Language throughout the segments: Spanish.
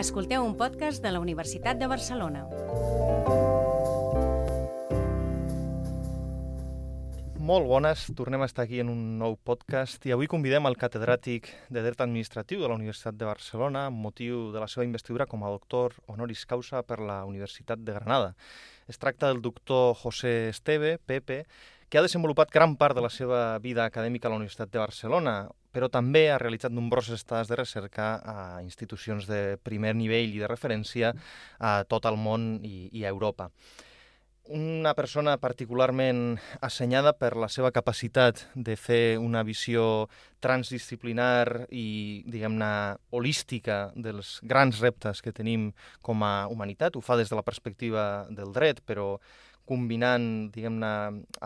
Escolteu un podcast de la Universitat de Barcelona. Molt bones, tornem a estar aquí en un nou podcast i avui convidem el catedràtic de Dret Administratiu de la Universitat de Barcelona amb motiu de la seva investidura com a doctor honoris causa per la Universitat de Granada. Es tracta del doctor José Esteve, Pepe, que ha desenvolupat gran part de la seva vida acadèmica a la Universitat de Barcelona, però també ha realitzat nombroses estades de recerca a institucions de primer nivell i de referència a tot el món i, i a Europa una persona particularment assenyada per la seva capacitat de fer una visió transdisciplinar i, diguem-ne, holística dels grans reptes que tenim com a humanitat. Ho fa des de la perspectiva del dret, però combinant, diguem-ne,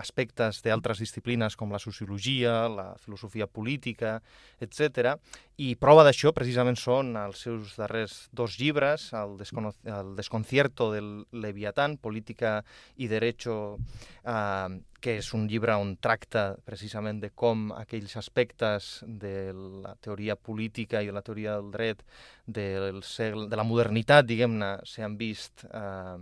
aspectes d'altres disciplines com la sociologia, la filosofia política, etc. I prova d'això precisament són els seus darrers dos llibres, el, Descono el Desconcierto del Leviatán, Política i Derecho, eh, que és un llibre on tracta precisament de com aquells aspectes de la teoria política i de la teoria del dret del segle, de la modernitat, diguem-ne, s'han vist eh,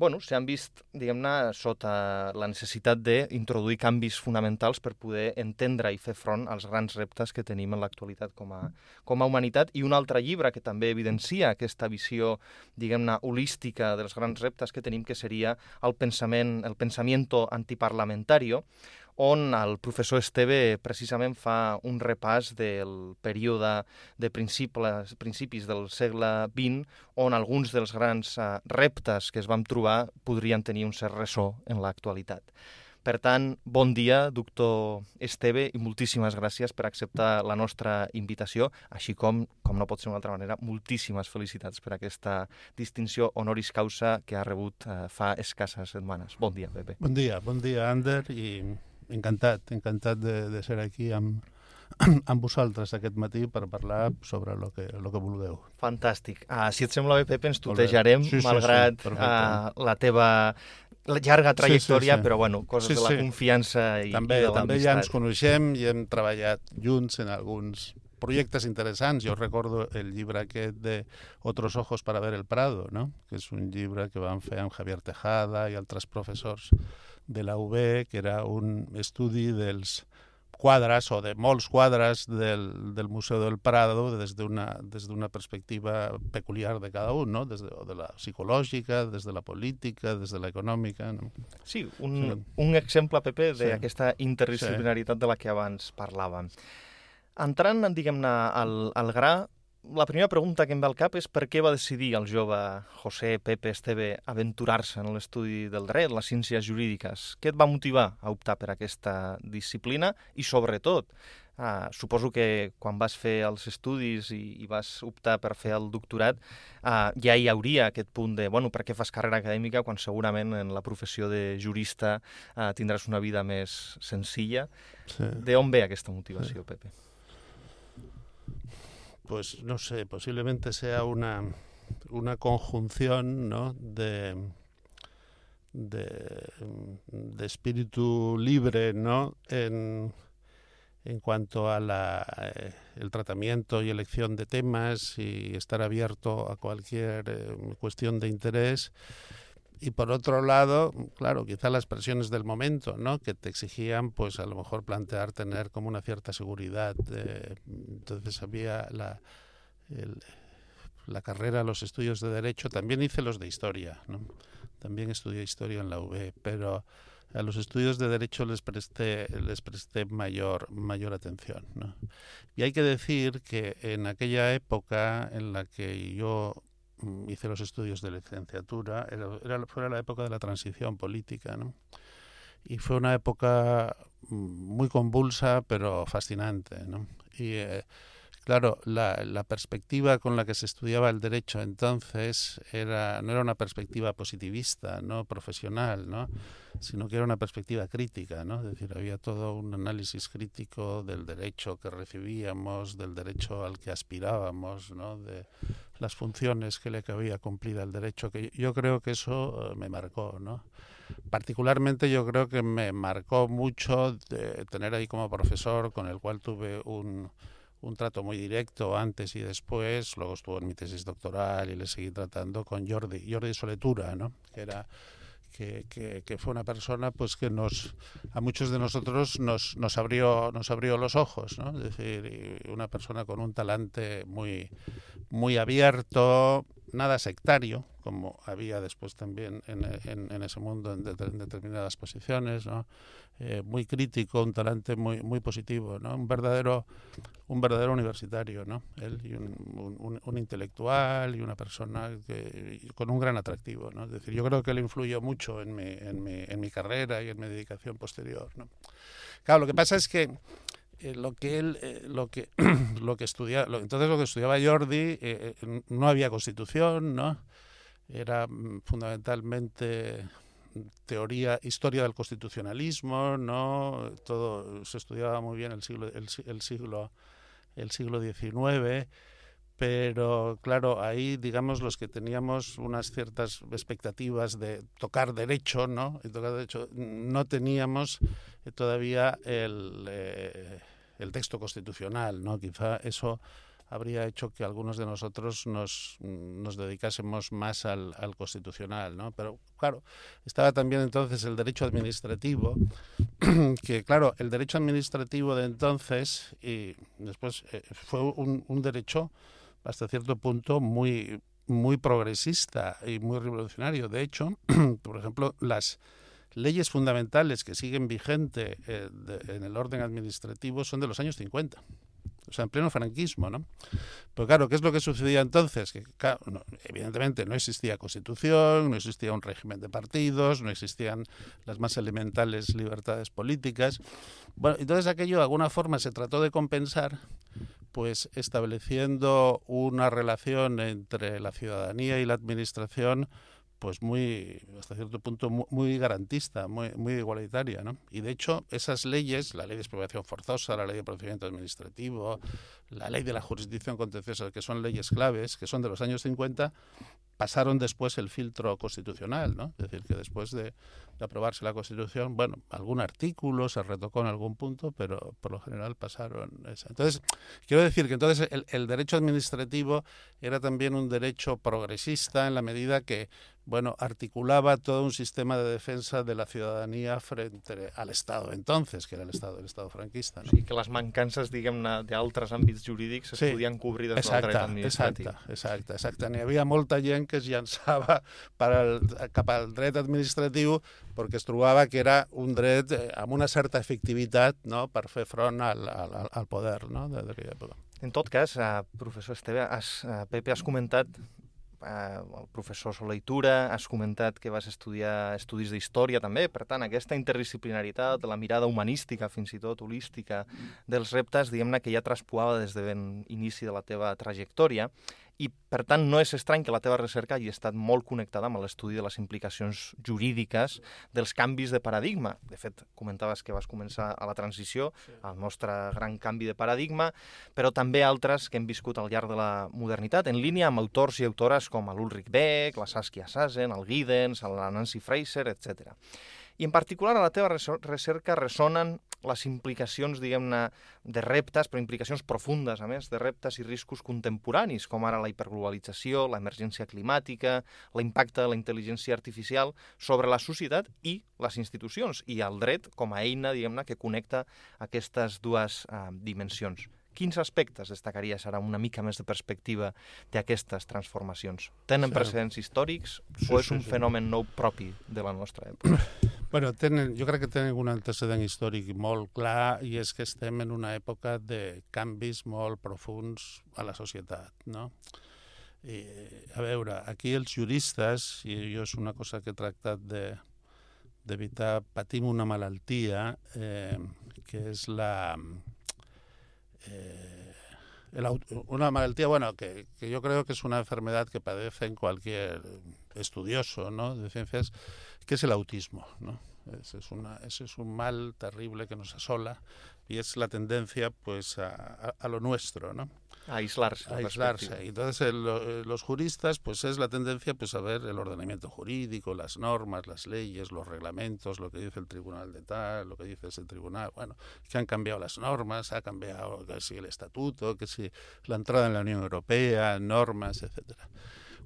bueno, s'han vist, diguem-ne, sota la necessitat d'introduir canvis fonamentals per poder entendre i fer front als grans reptes que tenim en l'actualitat com, a, com a humanitat. I un altre llibre que també evidencia aquesta visió, diguem-ne, holística dels grans reptes que tenim, que seria el pensament, el pensamiento antiparlamentario, on el professor Esteve precisament fa un repàs del període de principis, principis del segle XX, on alguns dels grans uh, reptes que es vam trobar podrien tenir un cert ressò en l'actualitat. Per tant, bon dia, doctor Esteve, i moltíssimes gràcies per acceptar la nostra invitació, així com, com no pot ser d'una altra manera, moltíssimes felicitats per aquesta distinció honoris causa que ha rebut eh, fa escasses setmanes. Bon dia, Pepe. Bon dia, bon dia, Ander, i encantat, encantat de, de ser aquí amb, amb vosaltres aquest matí per parlar sobre el que, lo que vulgueu. Fantàstic. Uh, si et sembla bé, Pepe, ens tutejarem, sí, sí, malgrat sí, uh, la teva la llarga trajectòria, sí, sí, sí. però bueno, coses sí, sí. de la confiança i, també, i de També ja ens coneixem i hem treballat junts en alguns projectes interessants. Jo recordo el llibre aquest de Otros ojos para ver el Prado, no? que és un llibre que van fer amb Javier Tejada i altres professors de la UB, que era un estudi dels quadres o de molts quadres del, del Museu del Prado des d'una des d'una perspectiva peculiar de cada un, no? des de, de la psicològica, des de la política, des de l'econòmica. No? Sí, un, sí. un exemple, Pepe, d'aquesta sí. interdisciplinaritat sí. de la que abans parlàvem. Entrant, diguem-ne, al, al gra, la primera pregunta que em ve al cap és per què va decidir el jove José Pepe Esteve aventurar-se en l'estudi del dret, les ciències jurídiques? Què et va motivar a optar per aquesta disciplina? I sobretot, eh, suposo que quan vas fer els estudis i, i vas optar per fer el doctorat, eh, ja hi hauria aquest punt de, bueno, per què fas carrera acadèmica quan segurament en la professió de jurista eh, tindràs una vida més senzilla? Sí. De on ve aquesta motivació, sí. Pepe? Pues no sé, posiblemente sea una, una conjunción ¿no? de, de, espíritu libre ¿no? en, en cuanto a la, eh, el tratamiento y elección de temas y estar abierto a cualquier eh, cuestión de interés y por otro lado, claro, quizá las presiones del momento, ¿no? Que te exigían, pues a lo mejor plantear tener como una cierta seguridad. Eh, entonces había la, el, la carrera, los estudios de Derecho, también hice los de Historia, ¿no? También estudié Historia en la UB, pero a los estudios de Derecho les presté, les presté mayor, mayor atención, ¿no? Y hay que decir que en aquella época en la que yo hice los estudios de licenciatura, era, era, fue la época de la transición política, ¿no? Y fue una época mm, muy convulsa, pero fascinante, ¿no? Y eh, claro, la, la, perspectiva con la que se estudiaba el derecho entonces era, no era una perspectiva positivista, no profesional, ¿no? sino que era una perspectiva crítica, ¿no? Es decir, había todo un análisis crítico del derecho que recibíamos, del derecho al que aspirábamos, ¿no? De las funciones que le cabía cumplir al derecho, que yo creo que eso eh, me marcó, ¿no? Particularmente yo creo que me marcó mucho tener ahí como profesor con el cual tuve un, un trato muy directo antes y después, luego estuvo en mi tesis doctoral y le seguí tratando con Jordi, Jordi Soletura, ¿no? que era que, que, fue una persona pues que nos a muchos de nosotros nos, nos abrió nos abrió los ojos ¿no? es decir una persona con un talante muy muy abierto nada sectario como había después también en, en, ese mundo en, determinadas posiciones ¿no? Eh, muy crítico, un talante muy muy positivo, ¿no? Un verdadero un verdadero universitario, ¿no? Él un, un, intelectual y una persona que, con un gran atractivo, ¿no? Es decir, yo creo que él influyó mucho en mi, en mi, mi carrera y en mi dedicación posterior, ¿no? Claro, lo que pasa es que eh, lo que él eh, lo que lo que estudiaba entonces lo que estudiaba Jordi no había constitución no era mm, fundamentalmente teoría, historia del constitucionalismo, ¿no? Todo se estudiaba muy bien el siglo, el, siglo, el siglo XIX, pero claro, ahí, digamos, los que teníamos unas ciertas expectativas de tocar derecho, ¿no? Tocar derecho, no teníamos todavía el, eh, el texto constitucional, ¿no? Quizá eso habría hecho que algunos de nosotros nos, nos dedicásemos más al, al, constitucional, ¿no? Pero claro, estaba también entonces el derecho administrativo, que claro, el derecho administrativo de entonces y después eh, fue un, un derecho hasta cierto punto muy muy progresista y muy revolucionario. De hecho, por ejemplo, las leyes fundamentales que siguen vigente eh, en el orden administrativo son de los años 50 o sea, en pleno franquismo, ¿no? Pero claro, ¿qué es lo que sucedía entonces? Que evidentemente no existía constitución, no existía un régimen de partidos, no existían las más elementales libertades políticas. Bueno, entonces aquello de alguna forma se trató de compensar pues estableciendo una relación entre la ciudadanía y la administración pues muy, hasta cierto punto, muy, garantista, muy, muy igualitaria. ¿no? Y de hecho, esas leyes, la ley de expropiación forzosa, la ley de procedimiento administrativo, la ley de la jurisdicción contenciosa, que son leyes claves, que son de los años 50, pasaron después el filtro constitucional, ¿no? Es decir, que después de, aprobarse la Constitución, bueno, algún artículo se retocó en algún punto, pero por lo general pasaron esa. Entonces, quiero decir que entonces el, el derecho administrativo era también un derecho progresista en la medida que bueno, articulaba todo un sistema de defensa de la ciudadanía frente al Estado entonces, que era el Estado, el Estado franquista. ¿no? Sí, que las mancances, de d'altres àmbits jurídics se podien cobrir des del dret administratiu. Exacte, exacte, exacte. N'hi havia molta gent que es llançava per al, cap al dret administratiu perquè es trobava que era un dret eh, amb una certa efectivitat no? per fer front al, al, al poder no? d'aquella època. En tot cas, uh, professor Esteve, has, uh, Pepe, has comentat eh, el professor Soleitura, has comentat que vas estudiar estudis d'història també, per tant, aquesta interdisciplinaritat, la mirada humanística, fins i tot holística, dels reptes, diguem-ne que ja traspuava des de ben inici de la teva trajectòria, i per tant no és estrany que la teva recerca hagi estat molt connectada amb l'estudi de les implicacions jurídiques dels canvis de paradigma. De fet, comentaves que vas començar a la transició, al nostre gran canvi de paradigma, però també altres que hem viscut al llarg de la modernitat, en línia amb autors i autores com l'Ulrich Beck, la Saskia Sassen, el Giddens, la Nancy Fraser, etc. I en particular a la teva recerca ressonen les implicacions, diguem-ne, de reptes, però implicacions profundes, a més, de reptes i riscos contemporanis, com ara la hiperglobalització, l'emergència climàtica, l'impacte de la intel·ligència artificial sobre la societat i les institucions, i el dret com a eina, diguem-ne, que connecta aquestes dues eh, dimensions. Quins aspectes destacaries ara una mica més de perspectiva d'aquestes transformacions? Tenen precedents històrics sí, o és un sí, sí. fenomen nou propi de la nostra època? Bueno, tenen, jo crec que tenen un antecedent històric molt clar i és que estem en una època de canvis molt profuns a la societat, no? I, a veure, aquí els juristes, i jo és una cosa que he tractat de patim una malaltia eh, que és la eh, una malaltía, bueno, que, que, yo creo que es una enfermedad que padece en cualquier estudioso ¿no? de ciencias, que es el autismo. ¿no? Ese, es una, ese es un mal terrible que nos asola y es la tendencia pues a, a, a lo nuestro. ¿no? A aislarse. A aislarse. Y entonces los juristas, pues es la tendencia pues a ver el ordenamiento jurídico, las normas, las leyes, los reglamentos, lo que dice el tribunal de tal, lo que dice ese tribunal, bueno, que han cambiado las normas, ha cambiado que si el estatuto, que si la entrada en la Unión Europea, normas, etcétera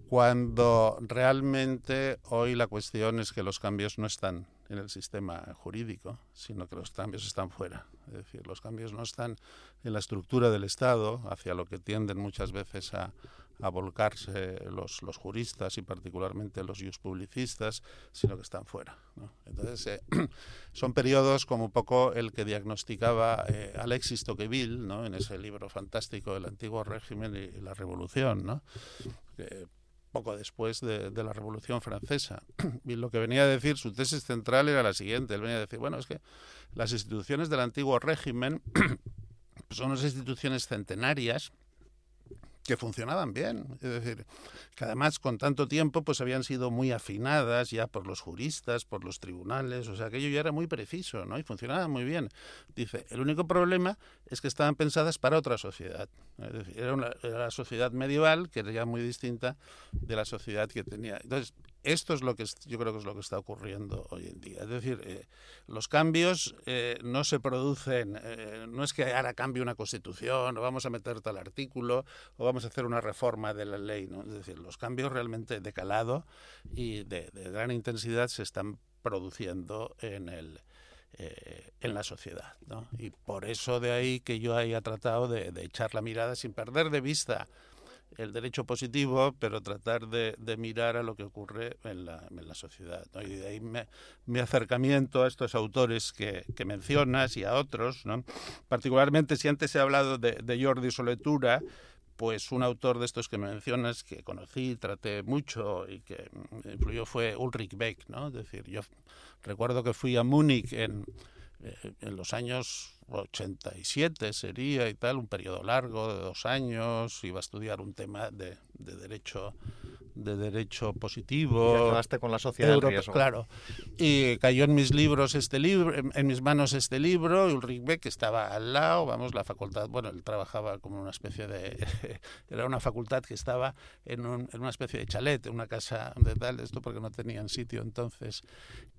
cuando realmente hoy la cuestión es que los cambios no están en el sistema jurídico, sino que los cambios están fuera. Es decir, los cambios no están en la estructura del Estado, hacia lo que tienden muchas veces a, volcarse los, juristas y particularmente los publicistas, sino que están fuera. Entonces, eh, son periodos como un poco el que diagnosticaba eh, Alexis Tocqueville ¿no? en ese libro fantástico del antiguo régimen y, la revolución. ¿no? Poco después de, la Revolución Francesa. Y lo que venía a decir, su tesis central era la siguiente. Él venía a decir, bueno, es que las instituciones del antiguo régimen son unas instituciones centenarias que funcionaban bien. Es decir, que además con tanto tiempo pues habían sido muy afinadas ya por los juristas, por los tribunales, o sea, aquello ya era muy preciso, ¿no? Y funcionaba muy bien. Dice, el único problema es que estaban pensadas para otra sociedad. Es decir, era, una, era la sociedad medieval, que era ya muy distinta de la sociedad que tenía. Entonces, esto es lo que yo creo que es lo que está ocurriendo hoy en día. Es decir, eh, los cambios eh, no se producen, eh, no es que ahora cambie una constitución o vamos a meter tal artículo o vamos a hacer una reforma de la ley. Es decir, los cambios realmente de calado y de, gran intensidad se están produciendo en el, en la sociedad. ¿no? Y por eso de ahí que yo haya tratado de, echar la mirada sin perder de vista el derecho positivo, pero tratar de, mirar a lo que ocurre en la, sociedad. Y de ahí mi acercamiento a estos autores que, mencionas y a otros, ¿no? particularmente si antes he hablado de, de Jordi Soletura, pues un autor de estos que mencionas que conocí, traté mucho y que influyó fue Ulrich Beck, ¿no? Es decir, yo recuerdo que fui a Múnich en, eh, en los años 87 sería y tal, un periodo largo de dos años, iba a estudiar un tema de, de derecho de derecho positivo. Y con la sociedad Claro. Y cayó en mis libros este libro, en, mis manos este libro, Ulrich Beck estaba al lado, vamos, la facultad, bueno, él trabajaba como una especie de, era una facultad que estaba en, un, en una especie de chalet, en una casa de tal, esto porque no tenían sitio entonces.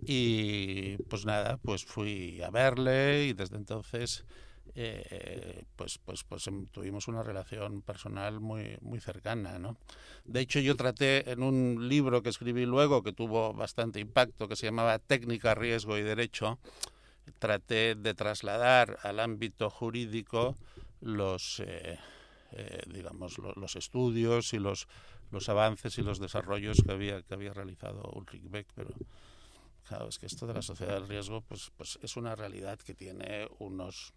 Y pues nada, pues fui a verle y desde entonces eh, pues, pues, pues em, tuvimos una relación personal muy, muy cercana. ¿no? De hecho, yo traté en un libro que escribí luego, que tuvo bastante impacto, que se llamaba Técnica, Riesgo y Derecho, traté de trasladar al ámbito jurídico los, eh, eh, digamos, los, estudios y los, los avances y los desarrollos que había, que había realizado Ulrich Beck, pero claro, es que esto de la sociedad del riesgo pues, pues es una realidad que tiene unos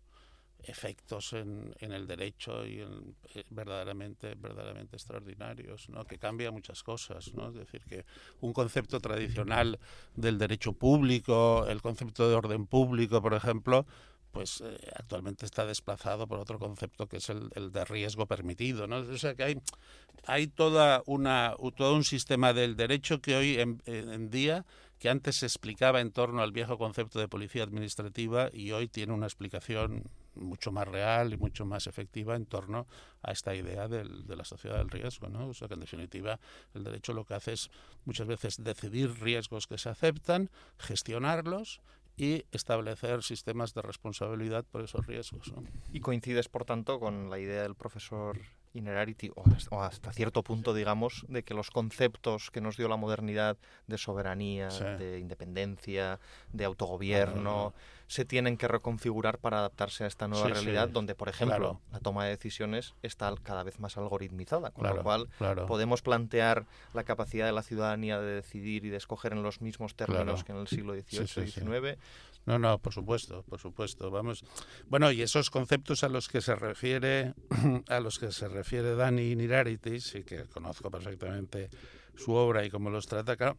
efectos en, el derecho y en, eh, verdaderamente verdaderamente extraordinarios ¿no? que cambia muchas cosas ¿no? es decir que un concepto tradicional del derecho público el concepto de orden público por ejemplo pues eh, actualmente está desplazado por otro concepto que es el, de riesgo permitido ¿no? o sea que hay hay toda una todo un sistema del derecho que hoy en día que antes se explicaba en torno al viejo concepto de policía administrativa y hoy tiene una explicación mucho más real y mucho más efectiva en torno a esta idea del, de la sociedad del riesgo. ¿no? O sea que en definitiva el derecho lo que hace es muchas veces decidir riesgos que se aceptan, gestionarlos y establecer sistemas de responsabilidad por esos riesgos. Y coincides, por tanto, con la idea del profesor O hasta cierto punto, digamos, de que los conceptos que nos dio la modernidad de soberanía, de independencia, de autogobierno, se tienen que reconfigurar para adaptarse a esta nueva realidad, donde, por ejemplo, la toma de decisiones está cada vez más algoritmizada, con lo cual podemos plantear la capacidad de la ciudadanía de decidir y de escoger en los mismos términos que en el siglo XVIII y XIX. No, no, por supuesto, por supuesto. Vamos. Bueno, y esos conceptos a los que se refiere, a los que se refiere Dani Niraritis, y que conozco perfectamente su obra y cómo los trata, claro,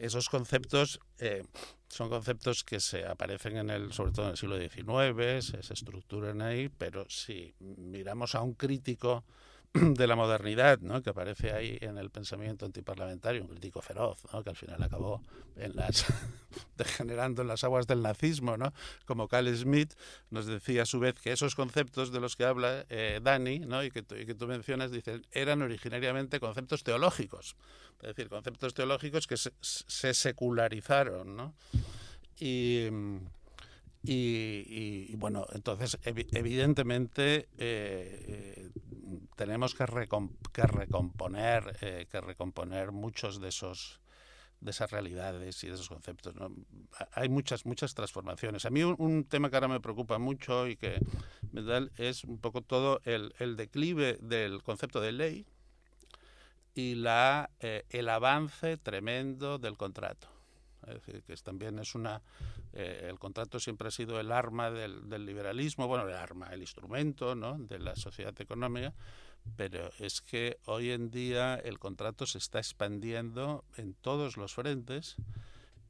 esos conceptos eh, son conceptos que se aparecen en el, sobre todo en el siglo XIX, se, se estructuran ahí, pero si miramos a un crítico de la modernidad, ¿no? que aparece ahí en el pensamiento antiparlamentario, un crítico feroz, ¿no? que al final acabó en las degenerando en las aguas del nazismo, ¿no? como Carl Smith nos decía a su vez que esos conceptos de los que habla eh, Dani ¿no? y, que tú, mencionas dicen, eran originariamente conceptos teológicos, es decir, conceptos teológicos que se, se secularizaron. ¿no? Y y, bueno, entonces evidentemente eh, tenemos que, que recomponer, eh, que recomponer muchos de esos de esas realidades y de esos conceptos. Hay muchas, muchas transformaciones. A mí un, tema que ahora me preocupa mucho y que es un poco todo el, el declive del concepto de ley y la, eh, el avance tremendo del contrato. Es decir, que también es una... Eh, el contrato siempre ha sido el arma del, del, liberalismo, bueno, el arma, el instrumento ¿no? de la sociedad económica, pero es que hoy en día el contrato se está expandiendo en todos los frentes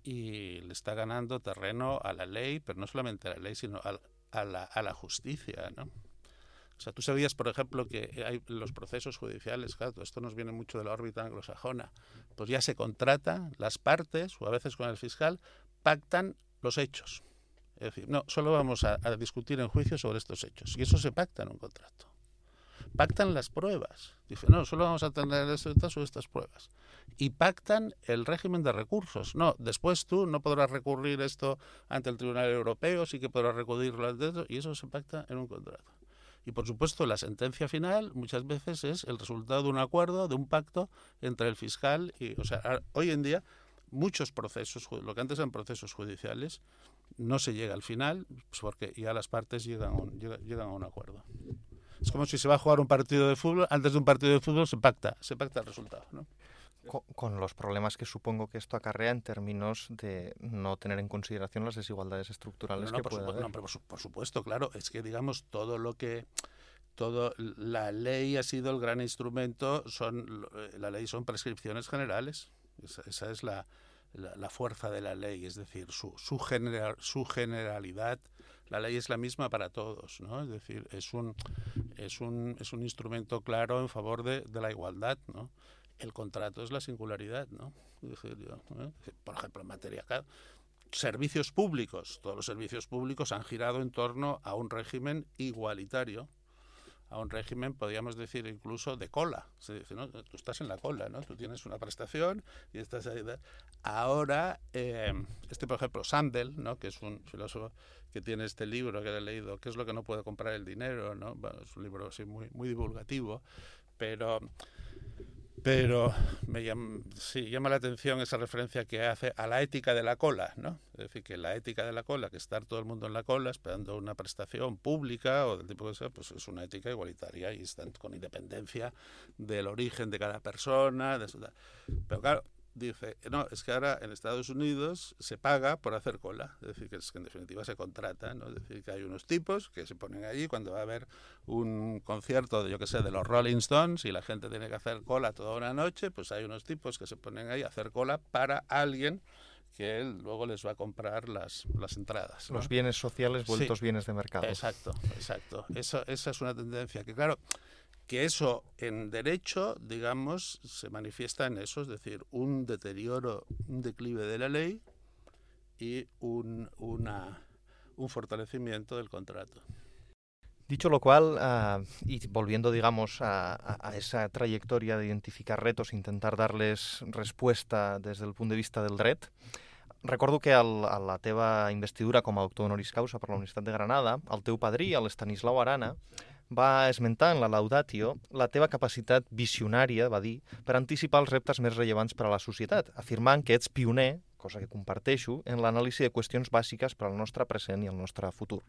y le está ganando terreno a la ley, pero no solamente a la ley, sino a, la, a la justicia, ¿no? O sea, tú sabías, por ejemplo, que hay los procesos judiciales, claro, esto nos viene mucho de la órbita anglosajona, pues ya se contrata, las partes, o a veces con el fiscal, pactan los hechos. Es decir, no, solo vamos a discutir en juicio sobre estos hechos. Y eso se pacta en un contrato. Pactan las pruebas. Dice, no, solo vamos a tener estas o estas pruebas. Y pactan el régimen de recursos. No, después tú no podrás recurrir esto ante el Tribunal Europeo, sí que podrás recurrirlo ante esto, y eso se pacta en un contrato. Y por supuesto, la sentencia final muchas veces es el resultado de un acuerdo, de un pacto entre el fiscal y, o sea, hoy en día muchos procesos, lo que antes eran procesos judiciales, no se llega al final pues porque ya las partes llegan llegan a un acuerdo. Es como si se va a jugar un partido de fútbol, antes de un partido de fútbol se pacta, se pacta el resultado, ¿no? con, los problemas que supongo que esto acarrea en términos de no tener en consideración las desigualdades estructurales que puede haber. No, pero por, supuesto, claro, es que digamos todo lo que todo la ley ha sido el gran instrumento, son la ley son prescripciones generales. Esa, es la, la, fuerza de la ley, es decir, su, su, general, su generalidad. La ley es la misma para todos, ¿no? Es decir, es un, es un, es un instrumento claro en favor de, de la igualdad, ¿no? el contrato es la singularidad, ¿no? ¿eh? Por ejemplo, en materia servicios públicos, todos los servicios públicos han girado en torno a un régimen igualitario, a un régimen, podríamos decir, incluso de cola. Se dice, ¿no? Tú estás en la cola, ¿no? Tú tienes una prestación y estás ahí. Ahora, eh, este, por ejemplo, Sandel, ¿no? Que es un filósofo que tiene este libro que he leído, ¿Qué es lo que no puede comprar el dinero? ¿no? es un libro así muy, muy divulgativo, pero pero me llama, sí, llama la atención esa referencia que hace a la ética de la cola, ¿no? Es decir, que la ética de la cola, que estar todo el mundo en la cola esperando una prestación pública o del tipo que sea, pues es una ética igualitaria y están con independencia del origen de cada persona. De Pero claro, dice, no, es que ahora en Estados Unidos se paga por hacer cola, es decir, que, es que en definitiva se contrata, ¿no? es decir, que hay unos tipos que se ponen allí cuando va a haber un concierto, de, yo que sé, de los Rolling Stones y la gente tiene que hacer cola toda una noche, pues hay unos tipos que se ponen ahí a hacer cola para alguien que él luego les va a comprar las, las entradas. Los bienes sociales vueltos bienes de mercado. Exacto, exacto. Eso, esa es una tendencia que, claro, que eso en derecho, digamos, se manifiesta en eso, es decir, un deterioro, un declive de la ley y un, una, un fortalecimiento del contrato. Dicho lo cual, uh, y volviendo, digamos, a, esa trayectoria de identificar retos, intentar darles respuesta desde el punto de vista del dret, recordo que al, a la teva investidura com a doctor honoris causa per la Universitat de Granada, el teu padrí, l'Estanislau Arana, va esmentar en la Laudatio la teva capacitat visionària, va dir, per anticipar els reptes més rellevants per a la societat, afirmant que ets pioner, cosa que comparteixo, en l'anàlisi de qüestions bàsiques per al nostre present i el nostre futur.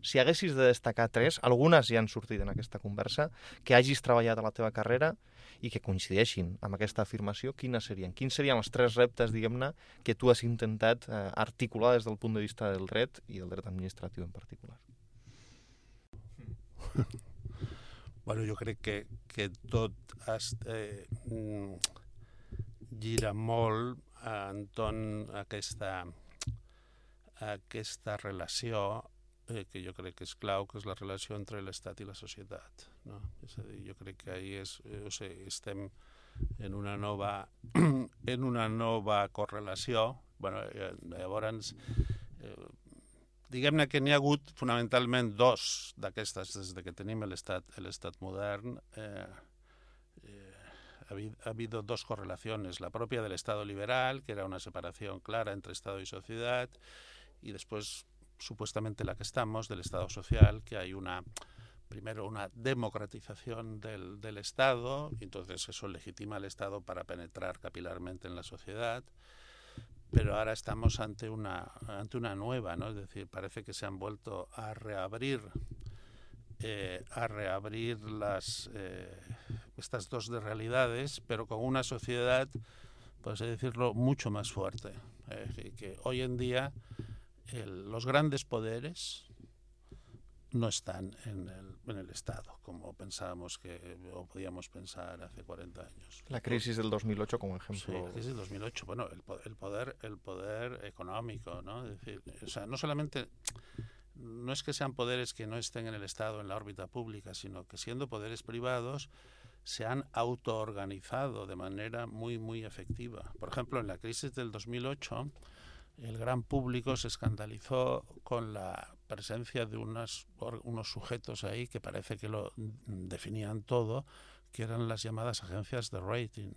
Si haguessis de destacar tres, algunes ja han sortit en aquesta conversa, que hagis treballat a la teva carrera i que coincideixin amb aquesta afirmació, quines serien? Quins serien els tres reptes, diguem-ne, que tu has intentat eh, articular des del punt de vista del dret i del dret administratiu en particular? Bueno, jo crec que, que tot es, eh, gira molt entorn aquesta, aquesta relació eh, que jo crec que és clau, que és la relació entre l'Estat i la societat. No? És a dir, jo crec que ahir és, eh, o sigui, estem en una nova, en una nova correlació. Bueno, eh, llavors, eh, diguem-ne que n'hi ha hagut dos d'aquestes des de que tenim l'estat modern. Eh, eh, ha habido dos correlaciones, la propia del Estado liberal, que era una separación clara entre Estado y sociedad, y después supuestamente la que estamos, del Estado social, que hay una primero una democratización del, del Estado, y entonces eso legitima al Estado para penetrar capilarmente en la sociedad, pero ahora estamos ante una, ante una nueva, ¿no? Es decir, parece que se han vuelto a reabrir eh, a reabrir las, eh, estas dos de realidades, pero con una sociedad, por así decirlo, mucho más fuerte. Eh, que hoy en día los grandes poderes no están en el, en el, Estado, como pensábamos que, o podíamos pensar hace 40 años. La crisis del 2008 como ejemplo. Sí, la crisis del 2008, bueno, el, el poder, el poder económico, ¿no? Es decir, o sea, no solamente no es que sean poderes que no estén en el Estado, en la órbita pública, sino que siendo poderes privados se han autoorganizado de manera muy, muy efectiva. Por ejemplo, en la crisis del 2008, el gran público se escandalizó con la presencia de unos sujetos ahí que parece que lo definían todo, que eran las llamadas agencias de rating,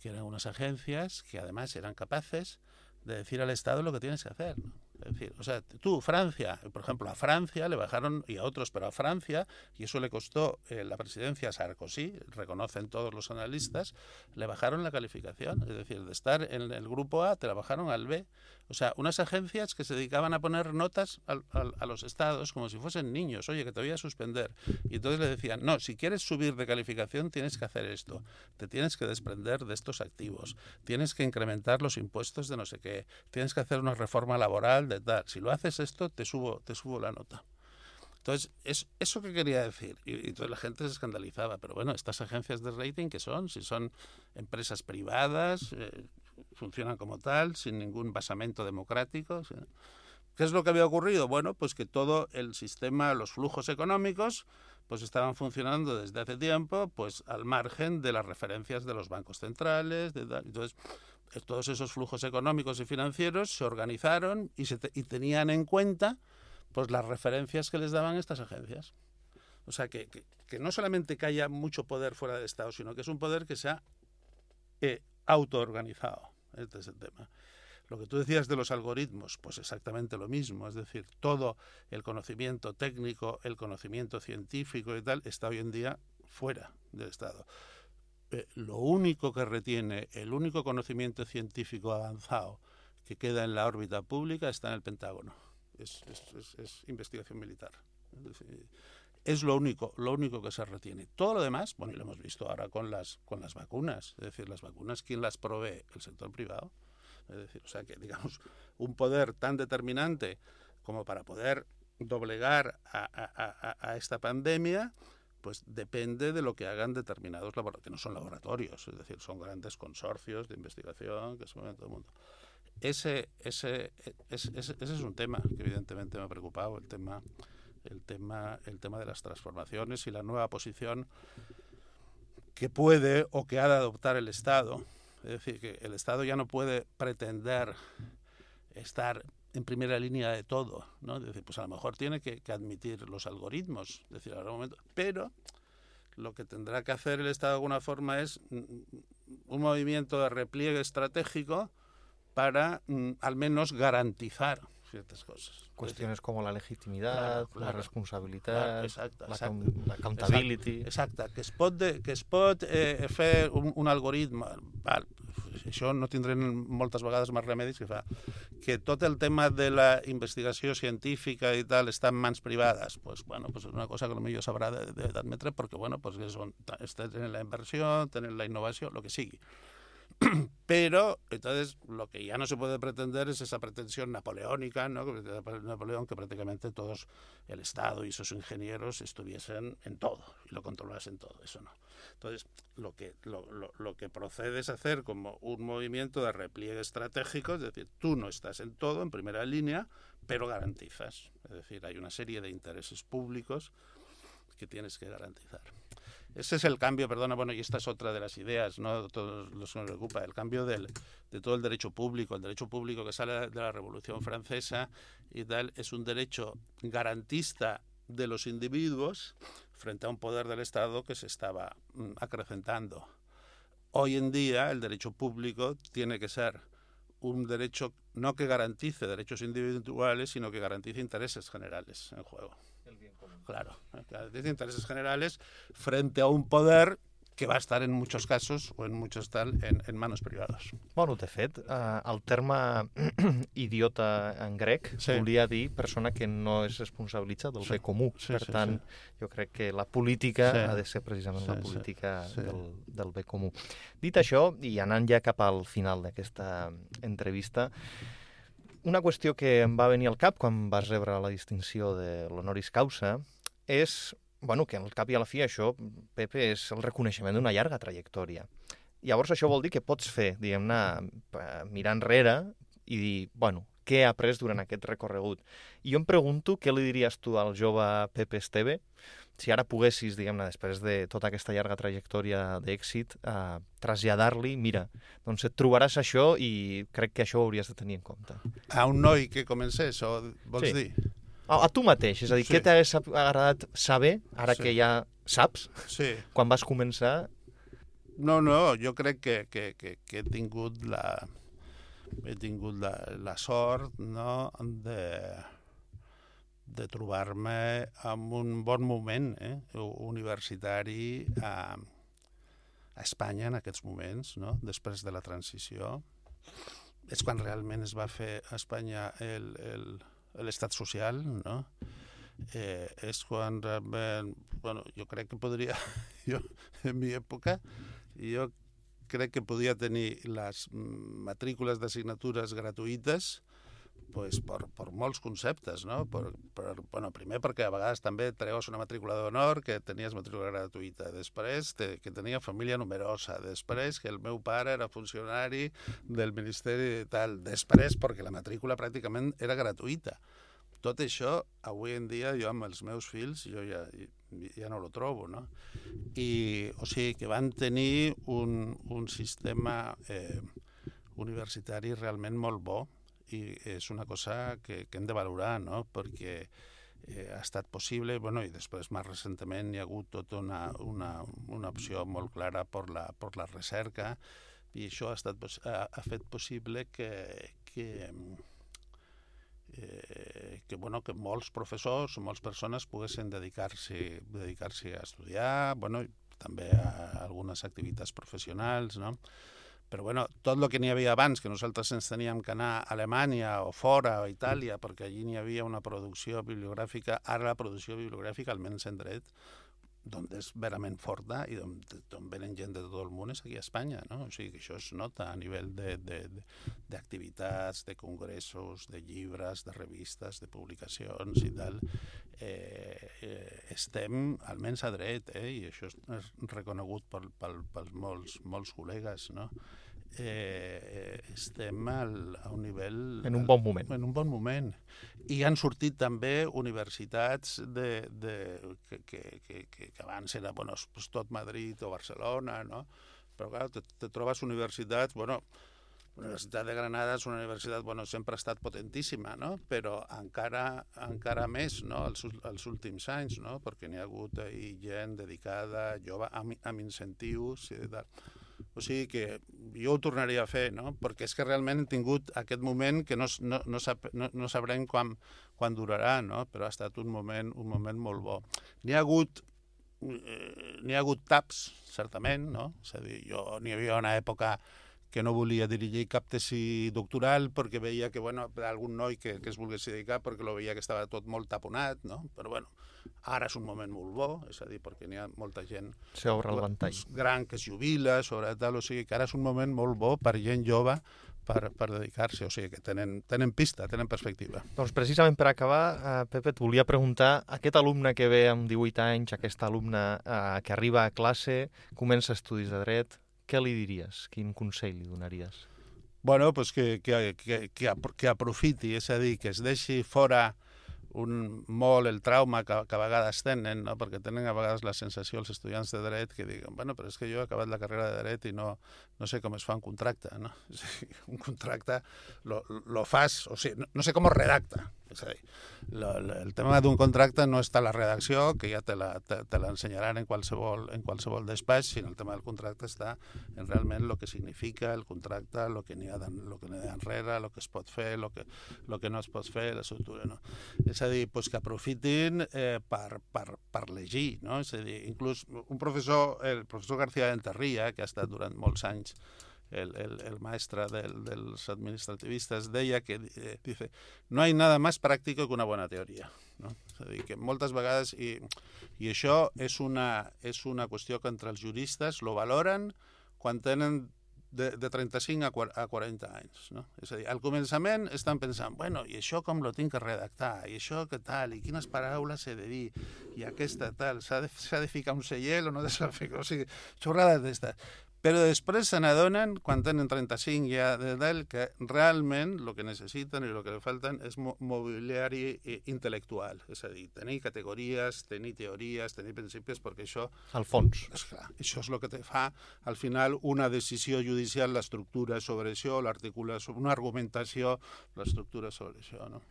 que eran unas agencias que además eran capaces de decir al Estado lo que tienes que hacer. Es decir, o sea, tú, Francia, por ejemplo, a Francia le bajaron, y a otros, pero a Francia, y eso le costó eh, la presidencia Sarkozy, reconocen todos los analistas, le bajaron la calificación. Es decir, de estar en el grupo A, te la bajaron al B. O sea, unas agencias que se dedicaban a poner notas a los estados como si fuesen niños. Oye, que te voy a suspender. Y entonces le decían, no, si quieres subir de calificación, tienes que hacer esto. Te tienes que desprender de estos activos. Tienes que incrementar los impuestos de no sé qué. Tienes que hacer una reforma laboral de tal. Si lo haces esto, te subo, te subo la nota. Entonces, es eso que quería decir. Y, y la gente se escandalizaba. Pero bueno, estas agencias de rating, ¿qué son? Si son empresas privadas, eh, funcionan como tal, sin ningún basamento democrático. ¿Qué es lo que había ocurrido? Bueno, pues que todo el sistema, los flujos económicos, pues estaban funcionando desde hace tiempo, pues al margen de las referencias de los bancos centrales. De, entonces, todos esos flujos económicos y financieros se organizaron y, tenían en cuenta pues las referencias que les daban estas agencias. O sea, que, que, que, no solamente que haya mucho poder fuera del Estado, sino que es un poder que se ha eh, autoorganizado. Este es el tema. Lo que tú decías de los algoritmos, pues exactamente lo mismo. Es decir, todo el conocimiento técnico, el conocimiento científico y tal, está hoy en día fuera del Estado. Eh, lo único que retiene, el único conocimiento científico avanzado que queda en la órbita pública está en el Pentágono. Es, es, es, es investigación militar. Es, lo único, lo único que se retiene. Todo lo demás, bueno, y lo hemos visto ahora con las, con las vacunas. Es decir, las vacunas, ¿quién las provee? El sector privado. Es decir, o sea que, digamos, un poder tan determinante como para poder doblegar a, a, a, a esta pandemia, pues depende de lo que hagan determinados laboratorios, que no son laboratorios, es decir, son grandes consorcios de investigación que se mueven todo el mundo. Ese, ese, ese, ese, es un tema que evidentemente me ha preocupado, el tema, el tema, el tema de las transformaciones y la nueva posición que puede o que ha de adoptar el Estado. Es decir, que el Estado ya no puede pretender estar en primera línea de todo, ¿no? Decir, pues a lo mejor tiene que, admitir los algoritmos, decir, un momento, pero lo que tendrá que hacer el Estado de alguna forma es un movimiento de repliegue estratégico para mm, al menos garantizar ciertas cosas. Cuestiones como la legitimidad, Claro, claro. la responsabilitat, exacte, la, exacte. account- l'accountability... Exacte, que es pot, de, que es pot eh, fer un, un algoritme, val, això no tindrem moltes vegades més remedis que fa, que tot el tema de la investigació científica i tal està en mans privades, pues, bueno, pues és una cosa que potser s'haurà d'admetre perquè, bueno, pues són, tenen la inversió, tenen la innovació, lo que sigui. Pero, entonces, lo que ya no se puede pretender es esa pretensión napoleónica, ¿no? Napoleón, que prácticamente todos, el Estado y sus ingenieros estuviesen en todo y lo controlasen todo, eso no. Entonces, lo que, lo, lo, lo que procede es hacer como un movimiento de repliegue estratégico, es decir, tú no estás en todo, en primera línea, pero garantizas. Es decir, hay una serie de intereses públicos que tienes que garantizar. Ese es el cambio, perdona, bueno, y esta es otra de las ideas, ¿no? Todos los que nos preocupa, el cambio del, de todo el derecho público. El derecho público que sale de la Revolución Francesa y tal es un derecho garantista de los individuos frente a un poder del Estado que se estaba mm, acrecentando. Hoy en día el derecho público tiene que ser un derecho no que garantice derechos individuales, sino que garantice intereses generales en juego. Claro, garantice intereses generales frente a un poder que va a estar en muchos casos o en muchos tal en, en manos privados. Bueno, de fet, eh, el terme idiota en grec sí. volia dir persona que no és responsabilitza del sí. bé comú. Sí, per sí, tant, sí. jo crec que la política Sí. ha de ser precisament Sí, la política sí. del, del bé comú. Dit això, i anant ja cap al final d'aquesta entrevista, una qüestió que em va venir al cap quan vas rebre la distinció de l'honoris causa és bueno, que al cap i a la fi això, Pepe, és el reconeixement d'una llarga trajectòria. Llavors això vol dir que pots fer, diguem-ne, eh, mirar enrere i dir, bueno, què he après durant aquest recorregut. I jo em pregunto què li diries tu al jove Pepe Esteve si ara poguessis, diguem-ne, després de tota aquesta llarga trajectòria d'èxit, eh, traslladar-li, mira, doncs et trobaràs això i crec que això ho hauries de tenir en compte. A un noi que comencés, o vols Sí. dir? A, a tu mateix, és a dir, Sí. què t'hagués agradat saber, ara Sí. que ja saps, Sí. quan vas començar, No, no, jo crec que, que, que, que he tingut la, he tingut la, la sort no, de, de trobar-me en un bon moment eh, universitari a, a Espanya en aquests moments, no? després de la transició. És quan realment es va fer a Espanya el, el, l'estat social, no? Eh, és quan realment, bueno, jo crec que podria, jo, en mi època, jo crec que podia tenir les matrícules d'assignatures gratuïtes pues, per, per molts conceptes, no? Per, per, bueno, primer perquè a vegades també treus una matrícula d'honor que tenies matrícula gratuïta, després te, que tenia família numerosa, després que el meu pare era funcionari del Ministeri de tal, després perquè la matrícula pràcticament era gratuïta. Tot això, avui en dia, jo amb els meus fills, jo ja, ja no lo trobo, no? I, o sigui, que van tenir un, un sistema eh, universitari realment molt bo i és una cosa que, que hem de valorar, no? Perquè eh, ha estat possible, bueno, i després més recentment hi ha hagut tota una, una, una opció molt clara per la, per la recerca i això ha, estat, ha, ha fet possible que, que, eh, que, bueno, que molts professors o moltes persones poguessin dedicar-se dedicar a estudiar, bueno, també a algunes activitats professionals, no? Però bueno, tot el que n'hi havia abans, que nosaltres ens teníem que anar a Alemanya o fora o a Itàlia, perquè allí n'hi havia una producció bibliogràfica, ara la producció bibliogràfica, almenys en dret, d'on és verament forta i d'on venen gent de tot el món és aquí a Espanya, no? O sigui que això es nota a nivell de- de- de- d'activitats, de, de congressos, de llibres, de revistes, de publicacions i tal. Eh, eh, estem almenys a dret, eh? i això és, reconegut pels molts, molts col·legues, no? Eh, eh, estem al, a un nivell... en un bon moment. En un bon moment. I han sortit també universitats de, de, que, que, que, que, abans era bueno, pues, tot Madrid o Barcelona, no? Però clar, te, te trobes universitats, bueno, la Universitat de Granada és una universitat, bueno, sempre ha estat potentíssima, no? Però encara, encara més, no?, els, els últims anys, no? Perquè n'hi ha hagut ahí gent dedicada, jove, amb, amb incentius i tal. O sigui que jo ho tornaria a fer, no? Perquè és que realment hem tingut aquest moment que no, no, no, sap, no, no sabrem quan, quan durarà, no? Però ha estat un moment, un moment molt bo. N'hi ha hagut eh, n'hi ha hagut taps, certament, no? És a dir, jo n'hi havia una època que no volia dirigir cap tesi doctoral perquè veia que, bueno, algun noi que, que es volgués dedicar perquè lo veia que estava tot molt taponat, no? Però, bueno, ara és un moment molt bo, és a dir, perquè n'hi ha molta gent S'obre el ventall. gran que es jubila, sobre tal, o sigui que ara és un moment molt bo per gent jove per, per dedicar-se, o sigui que tenen, tenen pista, tenen perspectiva. Doncs precisament per acabar, eh, Pepe, et volia preguntar, aquest alumne que ve amb 18 anys, aquest alumne eh, que arriba a classe, comença estudis de dret, què li diries? Quin consell li donaries? Bueno, pues que, que, que, que, que aprofiti, és a dir, que es deixi fora un, molt el trauma que, que a vegades tenen, no? perquè tenen a vegades la sensació els estudiants de dret que diguen, bueno, però és que jo he acabat la carrera de dret i no, no sé com es fa un contracte. No? un contracte lo, lo fas, o sigui, no, no sé com es redacta, és a dir, lo, lo, el tema d'un contracte no està a la redacció, que ja te l'ensenyaran en, qualsevol, en qualsevol despatx, sinó el tema del contracte està en realment el que significa el contracte, el que n'hi ha, lo que ha darrere, el que es pot fer, el que, lo que no es pot fer, l'estructura. No? És a dir, pues que aprofitin eh, per, per, per llegir, no? és a dir, inclús un professor, el professor García Enterria, que ha estat durant molts anys el, el, el maestre del, dels administrativistes deia que eh, dice, no hay nada más práctico que una bona teoria. No? És a dir, que moltes vegades, i, i això és una, és una qüestió que entre els juristes lo valoren quan tenen de, de 35 a 40 anys. No? És a dir, al començament estan pensant, bueno, i això com lo tinc que redactar, i això què tal, i quines paraules he de dir, i aquesta tal, s'ha de, de ficar un sellel o no s'ha de ficar, o sigui, xorrades d'estes. Però després se n'adonen, quan tenen 35 ja d'edat, que realment el que necessiten i el que li falten és mobiliari intel·lectual. És a dir, tenir categories, tenir teories, tenir principis, perquè això... Al fons. És clar, això és el que te fa, al final, una decisió judicial, l'estructura sobre això, l'articulació, una argumentació, l'estructura sobre això. No?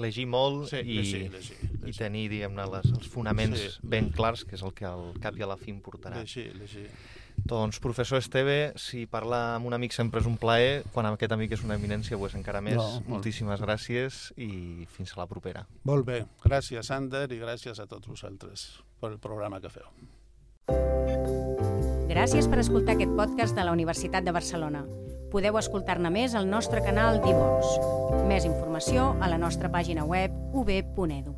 Llegir molt sí, i, llegir, llegir, llegir. i tenir, diguem-ne, els fonaments sí. ben clars, que és el que al cap i a la fi importarà. Llegir, llegir. Doncs, professor Esteve, si parlar amb un amic sempre és un plaer, quan aquest amic és una eminència, pues encara més. No, Moltíssimes gràcies i fins a la propera. Molt bé. Gràcies, Ander, i gràcies a tots vosaltres per el programa que feu. Gràcies per escoltar aquest podcast de la Universitat de Barcelona. Podeu escoltar-ne més al nostre canal d'Ivox. Més informació a la nostra pàgina web ub.edu.